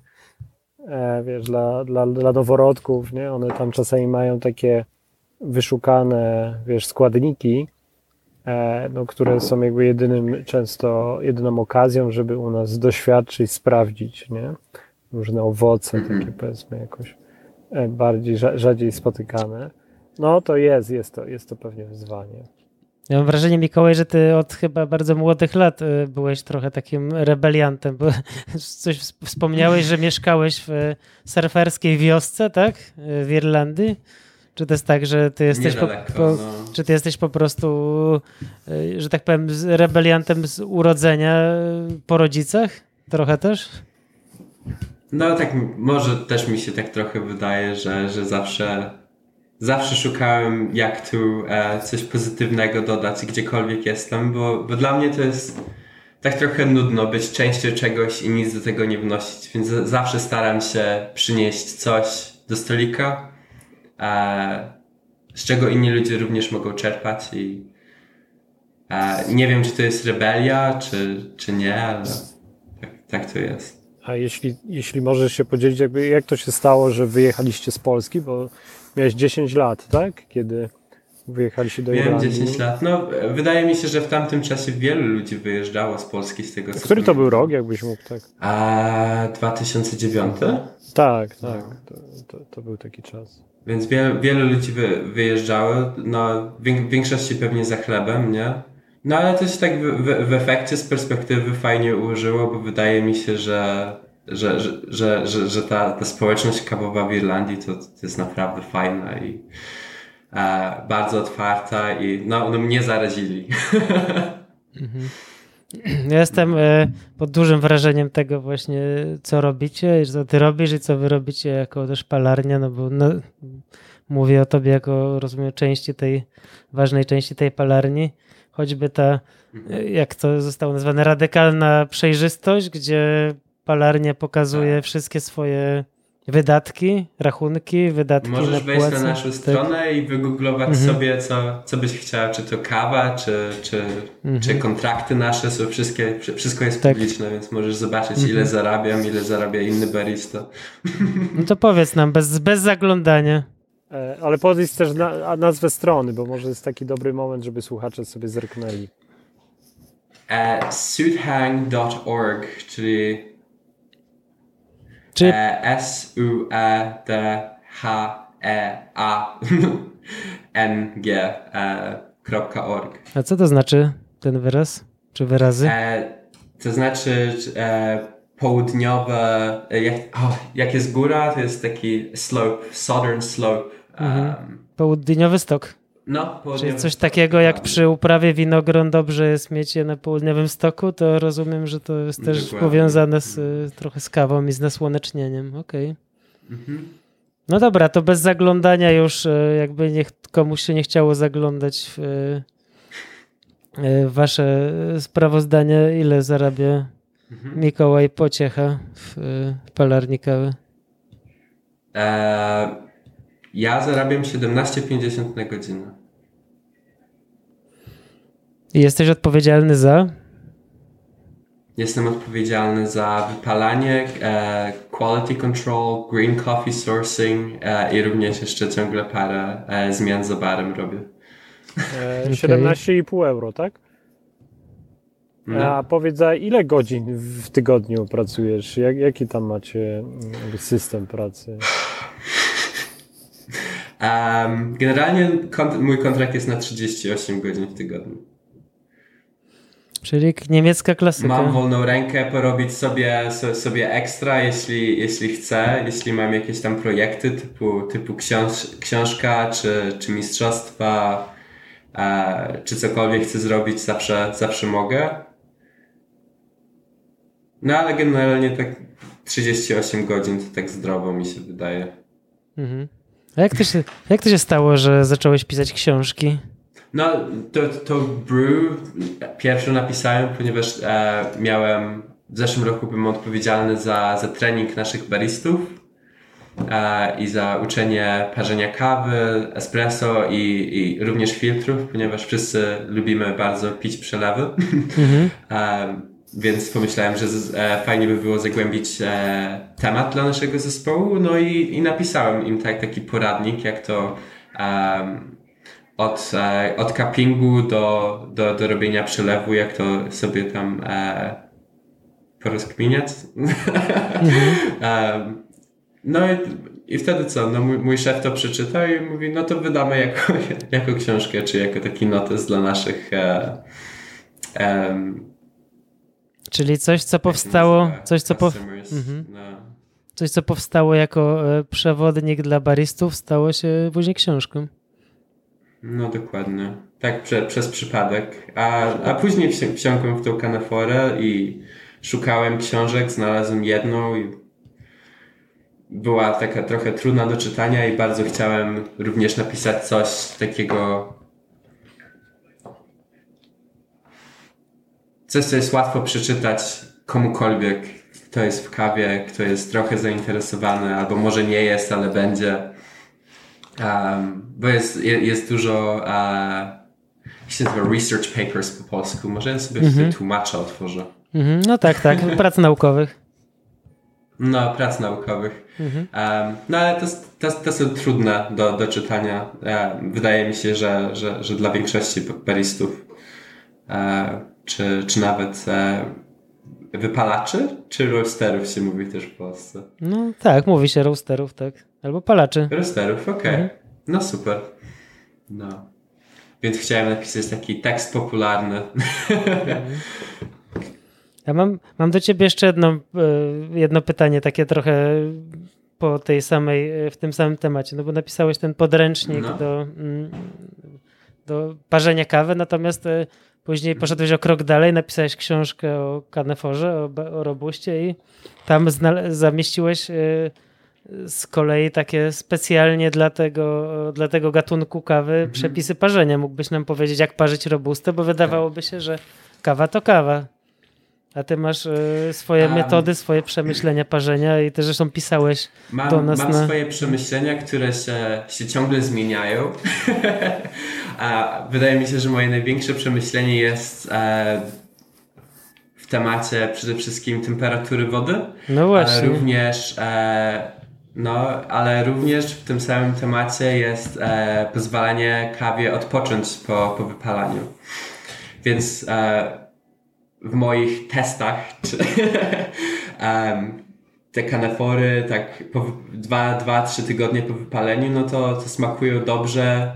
e, wiesz, dla, dla, dla noworodków, nie? One tam czasami mają takie wyszukane, wiesz, składniki e, no, które są jakby jedynym, często jedyną okazją, żeby u nas doświadczyć, sprawdzić, nie? Różne owoce, Mhm. takie powiedzmy jakoś e, bardziej, rza- rzadziej spotykane. No to jest, jest to, jest to pewnie wyzwanie. Ja mam wrażenie, Mikołaj, że ty od chyba bardzo młodych lat y, byłeś trochę takim rebeliantem, bo coś ws- wspomniałeś, że mieszkałeś w surferskiej wiosce, tak? Y, W Irlandii. Czy to jest tak, że ty jesteś po, Niedaleko, po, no. czy ty jesteś po prostu, y, że tak powiem, rebeliantem z urodzenia po rodzicach? Trochę też? No tak, może też mi się tak trochę wydaje, że, że zawsze, zawsze szukałem jak tu e, coś pozytywnego dodać gdziekolwiek jestem, bo, bo dla mnie to jest tak trochę nudno być częścią czegoś i nic do tego nie wnosić, więc za- zawsze staram się przynieść coś do stolika, e, z czego inni ludzie również mogą czerpać i e, nie wiem, czy to jest rebelia, czy, czy nie, ale tak, tak to jest. A jeśli, jeśli możesz się podzielić, jakby jak to się stało, że wyjechaliście z Polski, bo miałeś 10 lat, tak? Kiedy wyjechaliście do Miałem Irlandii. 10 lat. No, wydaje mi się, że w tamtym czasie wielu ludzi wyjeżdżało z Polski z tego Który to był rok, jakbyś mógł tak? A 2009? Tak, tak. To, to, to był taki czas. Więc wielu, wielu ludzi wy, wyjeżdżało. No, w większości pewnie za chlebem, nie? No ale to się tak w, w, w efekcie z perspektywy fajnie ułożyło, bo wydaje mi się, że, że, że, że, że, ta, ta społeczność kawowa w Irlandii to, to jest naprawdę fajna i e, bardzo otwarta i no, no mnie zarazili. Ja jestem e, pod dużym wrażeniem tego właśnie, co robicie, co ty robisz i co wy robicie jako też palarnia, no bo no, mówię o tobie jako, rozumiem, części tej, ważnej części tej palarni, choćby ta, e, jak to zostało nazwane, radykalna przejrzystość, gdzie palarnia pokazuje Tak. wszystkie swoje wydatki, rachunki, wydatki Możesz na wejść na naszą Tak. stronę i wygooglować Mhm. sobie, co, co byś chciała, czy to kawa, czy, czy, Mhm. czy kontrakty nasze są wszystkie, wszy- wszystko jest Tak. publiczne, więc możesz zobaczyć, Mhm. ile zarabiam, ile zarabia inny barista. No to powiedz nam, bez, bez zaglądania. E, Ale powiedz też na, nazwę strony, bo może jest taki dobry moment, żeby słuchacze sobie zerknęli. E, Sudhang.org, czyli Czy e, S-U-E-D-H-E-A-N-G e, kropka org. A co to znaczy ten wyraz? Czy wyrazy? E, to znaczy e, południowe, e, jak, o, jak jest góra, to jest taki slope, southern slope. Mhm. Um, Południowy stok. No, Czyli coś takiego jak przy uprawie winogron dobrze jest mieć je na południowym stoku, to rozumiem, że to jest też Dokładnie. powiązane z, trochę z kawą i z nasłonecznieniem. Okej. Mhm. No dobra, to bez zaglądania już y, jakby niech komuś się nie chciało zaglądać w y, y, wasze sprawozdania, ile zarabia Mhm. Mikołaj Pociecha w y, palarni kawy. E, ja zarabiam 17,50 na godzinę. I jesteś odpowiedzialny za? Jestem odpowiedzialny za wypalanie, e, quality control, green coffee sourcing e, i również jeszcze ciągle parę e, zmian za barem robię. E, Okej. 17,5 euro, tak? No. A powiedz, za ile godzin w tygodniu pracujesz? Jak, jaki tam macie mm, system pracy? Em, generalnie kont- mój kontrakt jest na 38 godzin w tygodniu. Czyli niemiecka klasyka. Mam wolną rękę porobić sobie, so, sobie ekstra, jeśli, jeśli chcę, jeśli mam jakieś tam projekty typu, typu książ, książka czy, czy mistrzostwa, e, czy cokolwiek chcę zrobić, zawsze, zawsze mogę. No ale generalnie tak 38 godzin to tak zdrowo mi się wydaje. Mhm. A jak to, się, jak to się stało, że zacząłeś pisać książki? No, to, to brew pierwszy napisałem, ponieważ e, miałem, w zeszłym roku byłem odpowiedzialny za, za trening naszych baristów e, i za uczenie parzenia kawy, espresso i, i również filtrów, ponieważ wszyscy lubimy bardzo pić przelewy. Mhm. E, więc pomyślałem, że z, e, fajnie by było zagłębić e, temat dla naszego zespołu, no i, i napisałem im tak, taki poradnik, jak to em, od, e, od cuppingu do, do, do robienia przelewu, jak to sobie tam e, porozkminiać. Mhm. no i, i wtedy co? No mój, mój szef to przeczytał i mówi, no to wydamy jako, jako książkę, czy jako taki notes dla naszych Czyli coś, co powstało, coś, co, po, mhm. coś, co powstało jako e, przewodnik dla baristów, stało się później książką. No dokładnie. Tak prze, przez przypadek. A, a później wsiąkłem w tą kanaforę i szukałem książek, znalazłem jedną i była taka trochę trudna do czytania i bardzo chciałem również napisać coś takiego coś, co jest łatwo przeczytać komukolwiek, kto jest w kawie, kto jest trochę zainteresowany, albo może nie jest, ale będzie. Um, bo jest, jest dużo uh, jak się nazywa research papers po polsku. Może ja sobie -hmm. tłumacza otworzę. -hmm. No tak, tak. Prac naukowych. No, prac naukowych. Um, no ale to, to, to są trudne do, do czytania. Um, wydaje mi się, że, że, że dla większości baristów um, czy, czy nawet e, wypalaczy, czy roasterów się mówi też w Polsce? No tak, mówi się roasterów, tak. Albo palaczy. Roasterów, okej. Okay. Mhm. No super. No. Więc chciałem napisać taki tekst popularny. Ja mam, mam do ciebie jeszcze jedno, e, jedno pytanie, takie trochę po tej samej, w tym samym temacie, no bo napisałeś ten podręcznik no. do, mm, do parzenia kawy, natomiast e, Później poszedłeś o krok dalej, napisałeś książkę o kaneforze, o, o robuście i tam zamieściłeś y, z kolei takie specjalnie dla tego, dla tego gatunku kawy mhm. przepisy parzenia. Mógłbyś nam powiedzieć, jak parzyć robustę, bo wydawałoby się, że kawa to kawa. A ty masz y, swoje metody, swoje przemyślenia parzenia i też zresztą pisałeś mam, do nas mam na... swoje przemyślenia, które się, się ciągle zmieniają. A wydaje mi się, że moje największe przemyślenie jest e, w temacie przede wszystkim temperatury wody. No właśnie. Ale również e, no, ale również w tym samym temacie jest e, pozwalanie kawie odpocząć po, po wypalaniu. Więc e, w moich testach czy, um, te kanefory tak po dwa, dwa, trzy tygodnie po wypaleniu, no to, to smakują dobrze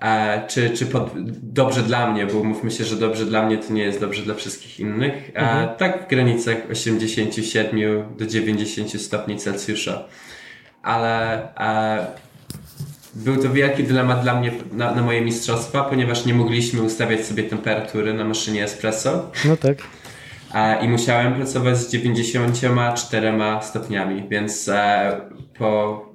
e, czy, czy pod, dobrze dla mnie, bo mówmy się, że dobrze dla mnie to nie jest dobrze dla wszystkich innych. E, mhm. Tak w granicach 87 do 90 stopni Celsjusza. Ale e, był to wielki dylemat dla mnie na, na moje mistrzostwa, ponieważ nie mogliśmy ustawiać sobie temperatury na maszynie espresso. No tak. I musiałem pracować z 94 stopniami, więc e, po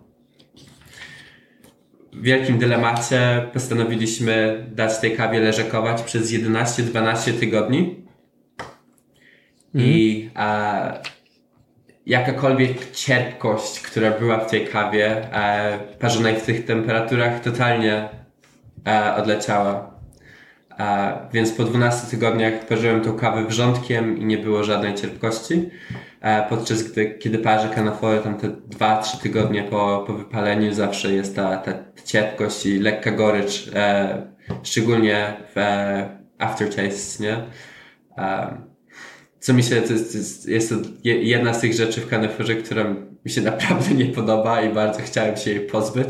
wielkim dylemacie postanowiliśmy dać tej kawie leżakować przez 11-12 tygodni. Mm. I e, jakakolwiek cierpkość, która była w tej kawie e, parzonej w tych temperaturach totalnie e, odleciała. E, więc po 12 tygodniach parzyłem tą kawę wrzątkiem i nie było żadnej cierpkości. E, podczas gdy, kiedy parzę kanafory, tam te 2-3 tygodnie po, po wypaleniu zawsze jest ta, ta cierpkość i lekka gorycz, e, szczególnie w e, aftertaste, nie? E, co mi się, to jest, jest, jest to jedna z tych rzeczy w Kaneforze, która mi się naprawdę nie podoba i bardzo chciałem się jej pozbyć.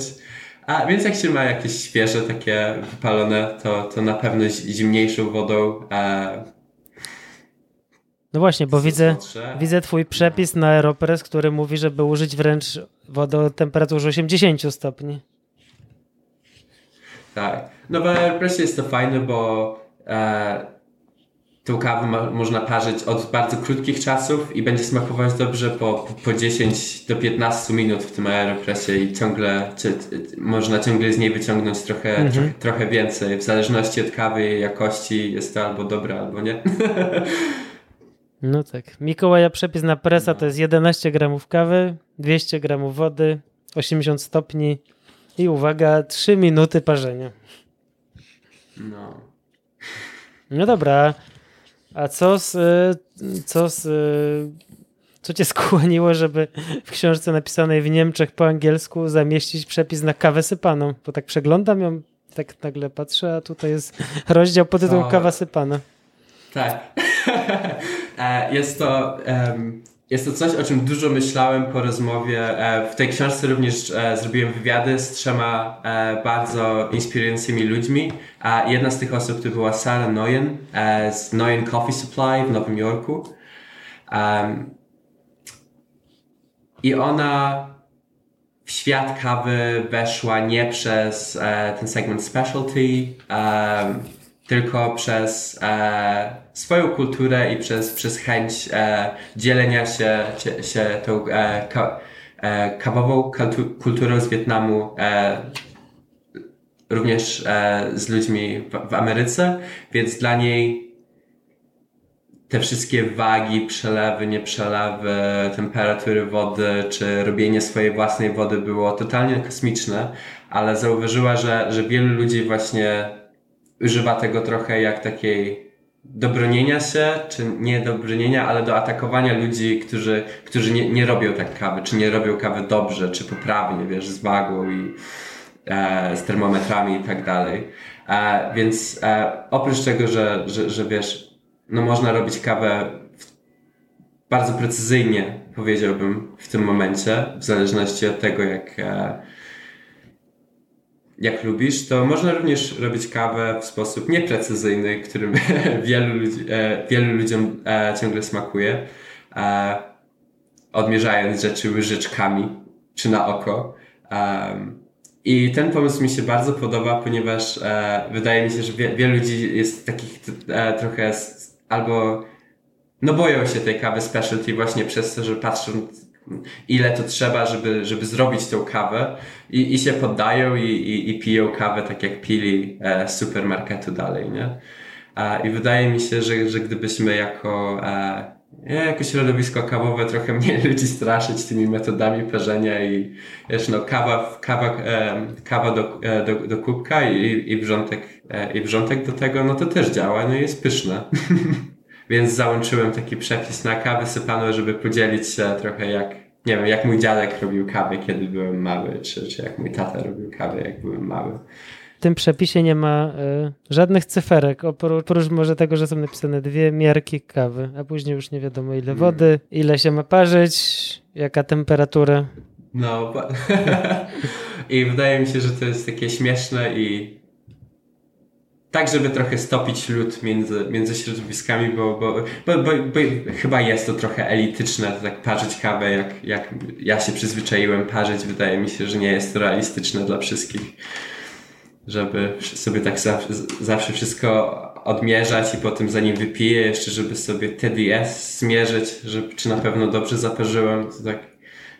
A więc jak się ma jakieś świeże, takie wypalone, to, to na pewno zimniejszą wodą. E, no właśnie, bo widzę, widzę twój przepis na Aeropress, który mówi, żeby użyć wręcz wodę o temperaturze 80 stopni. Tak. No w Aeropressie jest to fajne, bo e, tą kawę ma, można parzyć od bardzo krótkich czasów i będzie smakować dobrze po, po 10 do 15 minut w tym aeropresie i ciągle czy, można ciągle z niej wyciągnąć trochę, mhm. trochę, trochę więcej. W zależności od kawy i jakości jest to albo dobre, albo nie. No tak. Mikołaja przepis na presa no. to jest 11 gramów kawy, 200 gramów wody, 80 stopni i uwaga, 3 minuty parzenia. No. No dobra. A co z, y, co z, y, co cię skłoniło, żeby w książce napisanej w Niemczech po angielsku zamieścić przepis na kawę sypaną? Bo tak przeglądam ją tak nagle patrzę, a tutaj jest rozdział pod tytułem To- Kawa sypana. Tak. E, jest to. em, jest to coś, o czym dużo myślałem po rozmowie. E, w tej książce również e, zrobiłem wywiady z trzema e, bardzo inspirującymi ludźmi. A jedna z tych osób to była Sarah Noyen z Noyen Coffee Supply w Nowym Jorku. I ona w świat kawy weszła nie przez ten segment specialty, tylko przez e, swoją kulturę i przez, przez chęć e, dzielenia się, się, się tą e, ka, e, kawową kultu- kulturą z Wietnamu e, również e, z ludźmi w, w Ameryce, więc dla niej te wszystkie wagi, przelewy, nieprzelewy, temperatury wody, czy robienie swojej własnej wody było totalnie kosmiczne, ale zauważyła, że, że wielu ludzi właśnie używa tego trochę jak takiej do bronienia się, czy nie do bronienia, ale do atakowania ludzi, którzy, którzy nie, nie robią tak kawy, czy nie robią kawy dobrze, czy poprawnie, wiesz, z wagą i e, z termometrami i tak dalej. E, więc e, oprócz tego, że, że, że wiesz, no można robić kawę bardzo precyzyjnie, powiedziałbym, w tym momencie, w zależności od tego, jak, e, jak lubisz, to można również robić kawę w sposób nieprecyzyjny, którym wielu, ludzi, e, wielu ludziom e, ciągle smakuje, e, odmierzając rzeczy łyżeczkami czy na oko. I ten pomysł mi się bardzo podoba, ponieważ wydaje mi się, że wie, wielu ludzi jest takich trochę albo no boją się tej kawy specialty właśnie przez to, że patrzą ile to trzeba, żeby, żeby zrobić tą kawę i, i się poddają i, i, i piją kawę tak jak pili e, z supermarketu dalej, nie? A, I wydaje mi się, że, że gdybyśmy jako, e, jako środowisko kawowe trochę mniej ludzi straszyć tymi metodami parzenia i wiesz, no kawa, kawa, e, kawa do, e, do, do kubka i, i, wrzątek, e, i wrzątek do tego, no to też działa, no i jest pyszne. Więc załączyłem taki przepis na kawę sypaną, żeby podzielić się trochę jak, nie wiem, jak mój dziadek robił kawę, kiedy byłem mały, czy, czy jak mój tata robił kawę, jak byłem mały. W tym przepisie nie ma y, żadnych cyferek, oprócz, oprócz może tego, że są napisane dwie miarki kawy, a później już nie wiadomo ile wody, ile się ma parzyć, jaka temperatura. No, i wydaje mi się, że to jest takie śmieszne i tak, żeby trochę stopić lód między, między środowiskami, bo, bo, bo, bo, bo chyba jest to trochę elityczne, to tak parzyć kawę, jak, jak ja się przyzwyczaiłem parzyć. Wydaje mi się, że nie jest to realistyczne dla wszystkich, żeby sobie tak zawsze, zawsze wszystko odmierzać i potem zanim wypiję, jeszcze żeby sobie TDS zmierzyć, że, czy na pewno dobrze zaparzyłem, to tak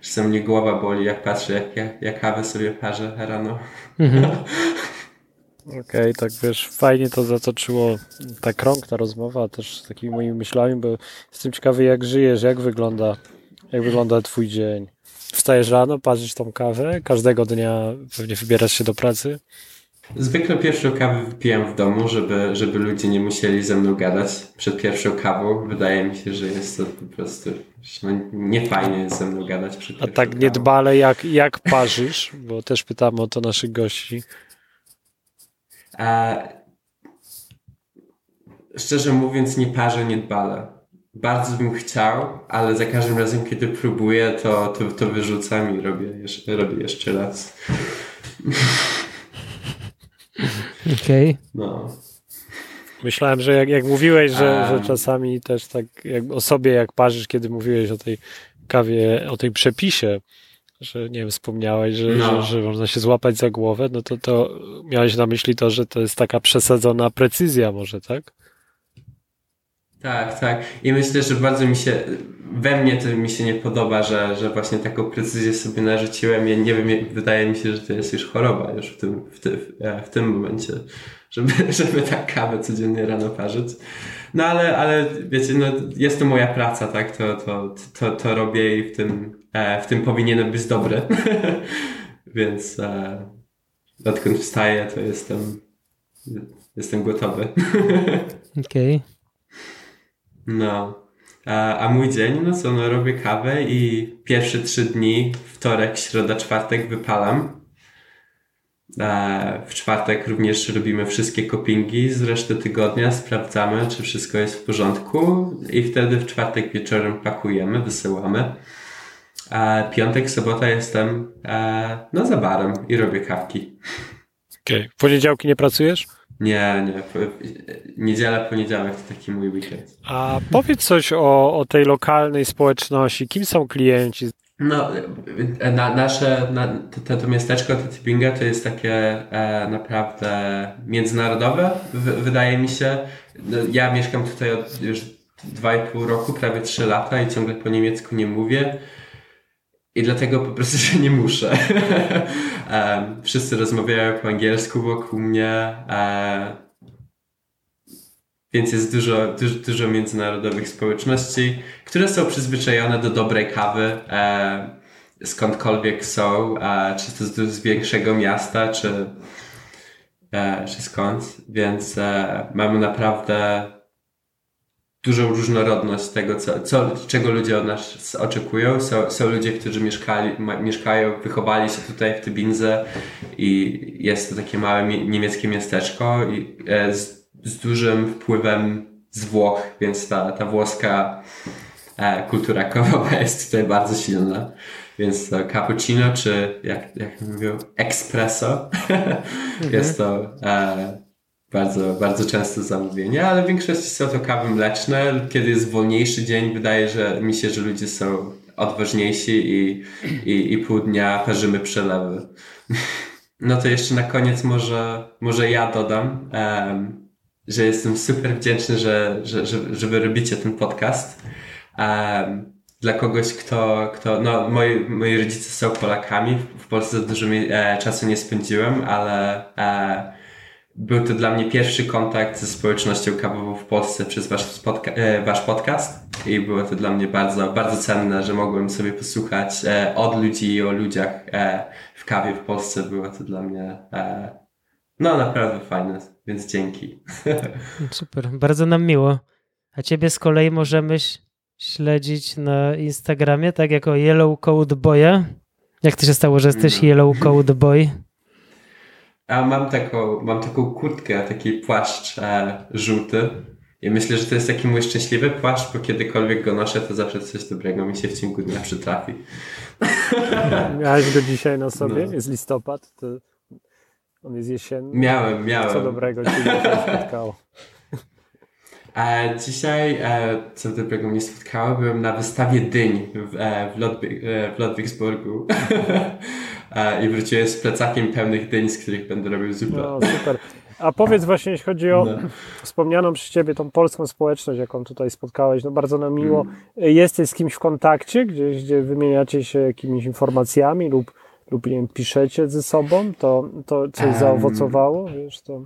czasem mnie głowa boli, jak patrzę, jak, jak, jak kawę sobie parzę rano. Okej, tak wiesz, fajnie to zatoczyło ta krąg, ta rozmowa też z takimi moimi myślami, bo jestem ciekawy jak żyjesz, jak wygląda, jak wygląda twój dzień. Wstajesz rano, parzysz tą kawę, każdego dnia pewnie wybierasz się do pracy. Zwykle pierwszą kawę wypijam w domu, żeby, żeby ludzie nie musieli ze mną gadać przed pierwszą kawą. Wydaje mi się, że jest to po prostu no, nie fajnie jest ze mną gadać przed A tak kawą. niedbale jak, jak parzysz, bo też pytamy o to naszych gości. A, szczerze mówiąc, nie parzę niedbale. Bardzo bym chciał, ale za każdym razem, kiedy próbuję, to, to, to wyrzucam i robię jeszcze, robię jeszcze raz. Okej. No. Myślałem, że jak, jak mówiłeś, że, A. że czasami też tak jak o sobie jak parzysz, kiedy mówiłeś o tej kawie, o tej przepisie, że nie wiem, wspomniałeś, że, No. że, że można się złapać za głowę, no to, to miałeś na myśli to, że to jest taka przesadzona precyzja może, tak? Tak, tak. I myślę, że bardzo mi się, we mnie to mi się nie podoba, że, że właśnie taką precyzję sobie narzuciłem. Ja nie wiem, wydaje mi się, że to jest już choroba już w tym, w tym, w tym momencie, żeby, żeby tak kawę codziennie rano parzyć. No ale, ale wiecie, no jest to moja praca, tak? To, to, to, to robię i w tym, e, w tym powinienem być dobry. Więc e, odkąd wstaję, to jestem, jestem gotowy. Okej. No. A, a mój dzień, no co, no robię kawę i pierwsze trzy dni, wtorek, środa, czwartek wypalam. E, w czwartek również robimy wszystkie kopingi z reszty tygodnia, sprawdzamy, czy wszystko jest w porządku i wtedy w czwartek wieczorem pakujemy, wysyłamy. A piątek, sobota jestem e, no za barem i robię kawki. Okej. Okay. W poniedziałki nie pracujesz? Nie, nie. Niedziela, poniedziałek to taki mój weekend. A powiedz coś o, o tej lokalnej społeczności. Kim są klienci? No, na, nasze, na, to, to miasteczko to jest takie e, naprawdę międzynarodowe, w, wydaje mi się. No, ja mieszkam tutaj od już 2,5 roku, prawie 3 lata i ciągle po niemiecku nie mówię. I dlatego po prostu się nie muszę. wszyscy rozmawiają po angielsku wokół mnie. E, więc jest dużo, dużo, dużo międzynarodowych społeczności, które są przyzwyczajone do dobrej kawy, e, skądkolwiek są, e, czy to z, z większego miasta, czy, czy skąd. Więc mamy naprawdę dużą różnorodność tego, co, co, czego ludzie od nas oczekują. Są, są ludzie, którzy mieszkali, ma, mieszkają, wychowali się tutaj w Tybinze i jest to takie małe niemieckie miasteczko i e, z, z dużym wpływem z Włoch, więc ta, ta włoska e, kultura kawowa jest tutaj bardzo silna. Więc to cappuccino, czy jak, jak mówią, espresso, jest to e, bardzo, bardzo często zamówienie, ale w większości są to kawy mleczne. Kiedy jest wolniejszy dzień, wydaje że mi się, że ludzie są odważniejsi i, i, i pół dnia parzymy przelewy. No to jeszcze na koniec może, może ja dodam. Um, że jestem super wdzięczny, że, że, że, że wy robicie ten podcast. Um, dla kogoś, kto, kto no, moi, moi rodzice są Polakami, w Polsce dużo e, czasu nie spędziłem, ale e, był to dla mnie pierwszy kontakt ze społecznością kawową w Polsce przez wasz, podca e, wasz podcast i było to dla mnie bardzo, bardzo cenne, że mogłem sobie posłuchać e, od ludzi o ludziach e, w kawie w Polsce. Było to dla mnie no naprawdę fajne, więc dzięki. Super, bardzo nam miło. A ciebie z kolei możemy śledzić na Instagramie, tak jako Yellow Code Boya. Jak to się stało, że jesteś no. Yellow Code Boy? A mam taką, mam taką kurtkę, taki płaszcz e, żółty. I myślę, że to jest taki mój szczęśliwy płaszcz, bo kiedykolwiek go noszę, to zawsze coś dobrego mi się w ciągu dnia przytrafi. Miałeś go dzisiaj na sobie? No. Jest listopad? To on jest jesienny. Miałem, miałem. Co dobrego ci się spotkało? E, dzisiaj, e, co dobrego mnie spotkało, byłem na wystawie dyń w, e, w, e, w Ludwigsburgu. I wróciłem z plecakiem pełnych dyń, z których będę robił zupę. No, super. A powiedz właśnie, jeśli chodzi o no. wspomnianą przez Ciebie tą polską społeczność, jaką tutaj spotkałeś, no bardzo nam miło. Mm. Jesteś z kimś w kontakcie, gdzieś, gdzie wymieniacie się jakimiś informacjami lub lub nie wiem, piszecie ze sobą, to, to coś um, zaowocowało, wiesz, to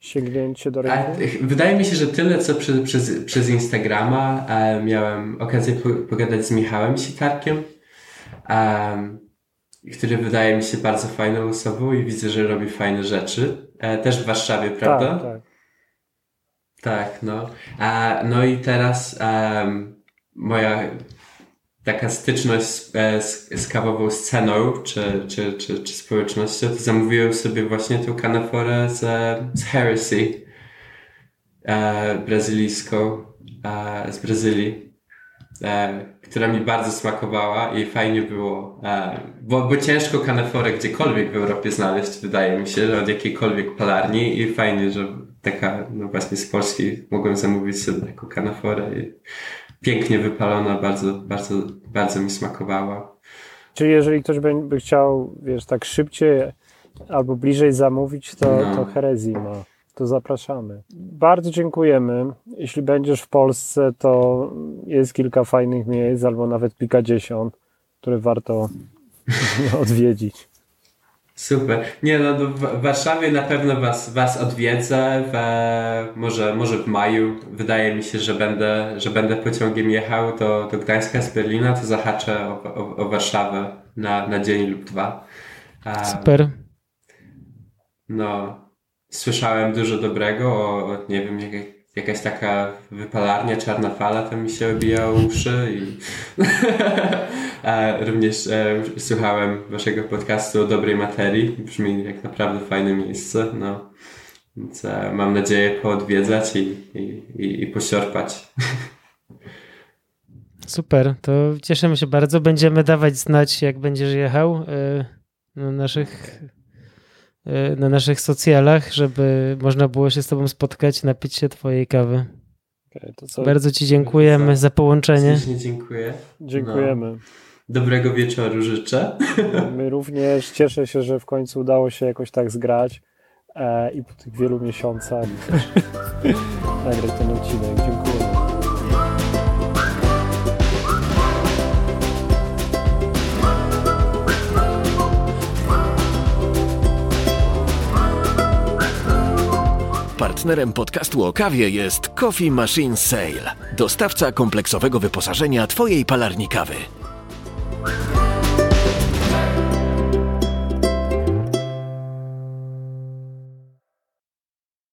sięgnięcie do rynku? Wydaje mi się, że tyle, co przez, przez, przez Instagrama e, miałem okazję po, pogadać z Michałem Sitarkiem, e, który wydaje mi się bardzo fajną osobą i widzę, że robi fajne rzeczy. E, też w Warszawie, prawda? Tak, tak. Tak, no. no i teraz moja taka styczność z, e, z, z kawową sceną czy, czy, czy, czy społecznością, to zamówiłem sobie właśnie tą kanaforę z, z Heresy e, brazylijską e, z Brazylii, e, która mi bardzo smakowała i fajnie było, e, bo, bo ciężko kanaforę gdziekolwiek w Europie znaleźć, wydaje mi się, od jakiejkolwiek palarni i fajnie, że taka, no właśnie z Polski mogłem zamówić sobie taką kanaforę i pięknie wypalona, bardzo, bardzo, bardzo mi smakowała. Czyli jeżeli ktoś by, by chciał, wiesz, tak szybciej albo bliżej zamówić, to, no. to herezji ma. To zapraszamy. Bardzo dziękujemy. Jeśli będziesz w Polsce, to jest kilka fajnych miejsc, albo nawet kilkadziesiąt, które warto odwiedzić. Super. Nie no, w Warszawie na pewno was, was odwiedzę, w, może, może w maju. Wydaje mi się, że będę, że będę pociągiem jechał do, do Gdańska z Berlina, to zahaczę o, o, o Warszawę na, na dzień lub dwa. Super. No, słyszałem dużo dobrego o, o nie wiem, jak, jakaś taka wypalarnia, czarna fala tam mi się obijała uszy i również e, słuchałem waszego podcastu o dobrej materii. Brzmi jak naprawdę fajne miejsce. No. Więc e, mam nadzieję poodwiedzać i, i, i, i posiorpać. Super, to cieszymy się bardzo. Będziemy dawać znać, jak będziesz jechał e, na naszych, na naszych socjalach, żeby można było się z Tobą spotkać, napić się Twojej kawy. Okay, bardzo Ci dziękujemy za, za połączenie. dziękuję. Dziękujemy. No. Dobrego wieczoru życzę. My również cieszę się, że w końcu udało się jakoś tak zgrać e, i po tych wielu miesiącach nagrać ten odcinek. Dziękuję. Partnerem podcastu o kawie jest Coffee Machine Sale, dostawca kompleksowego wyposażenia Twojej palarni kawy.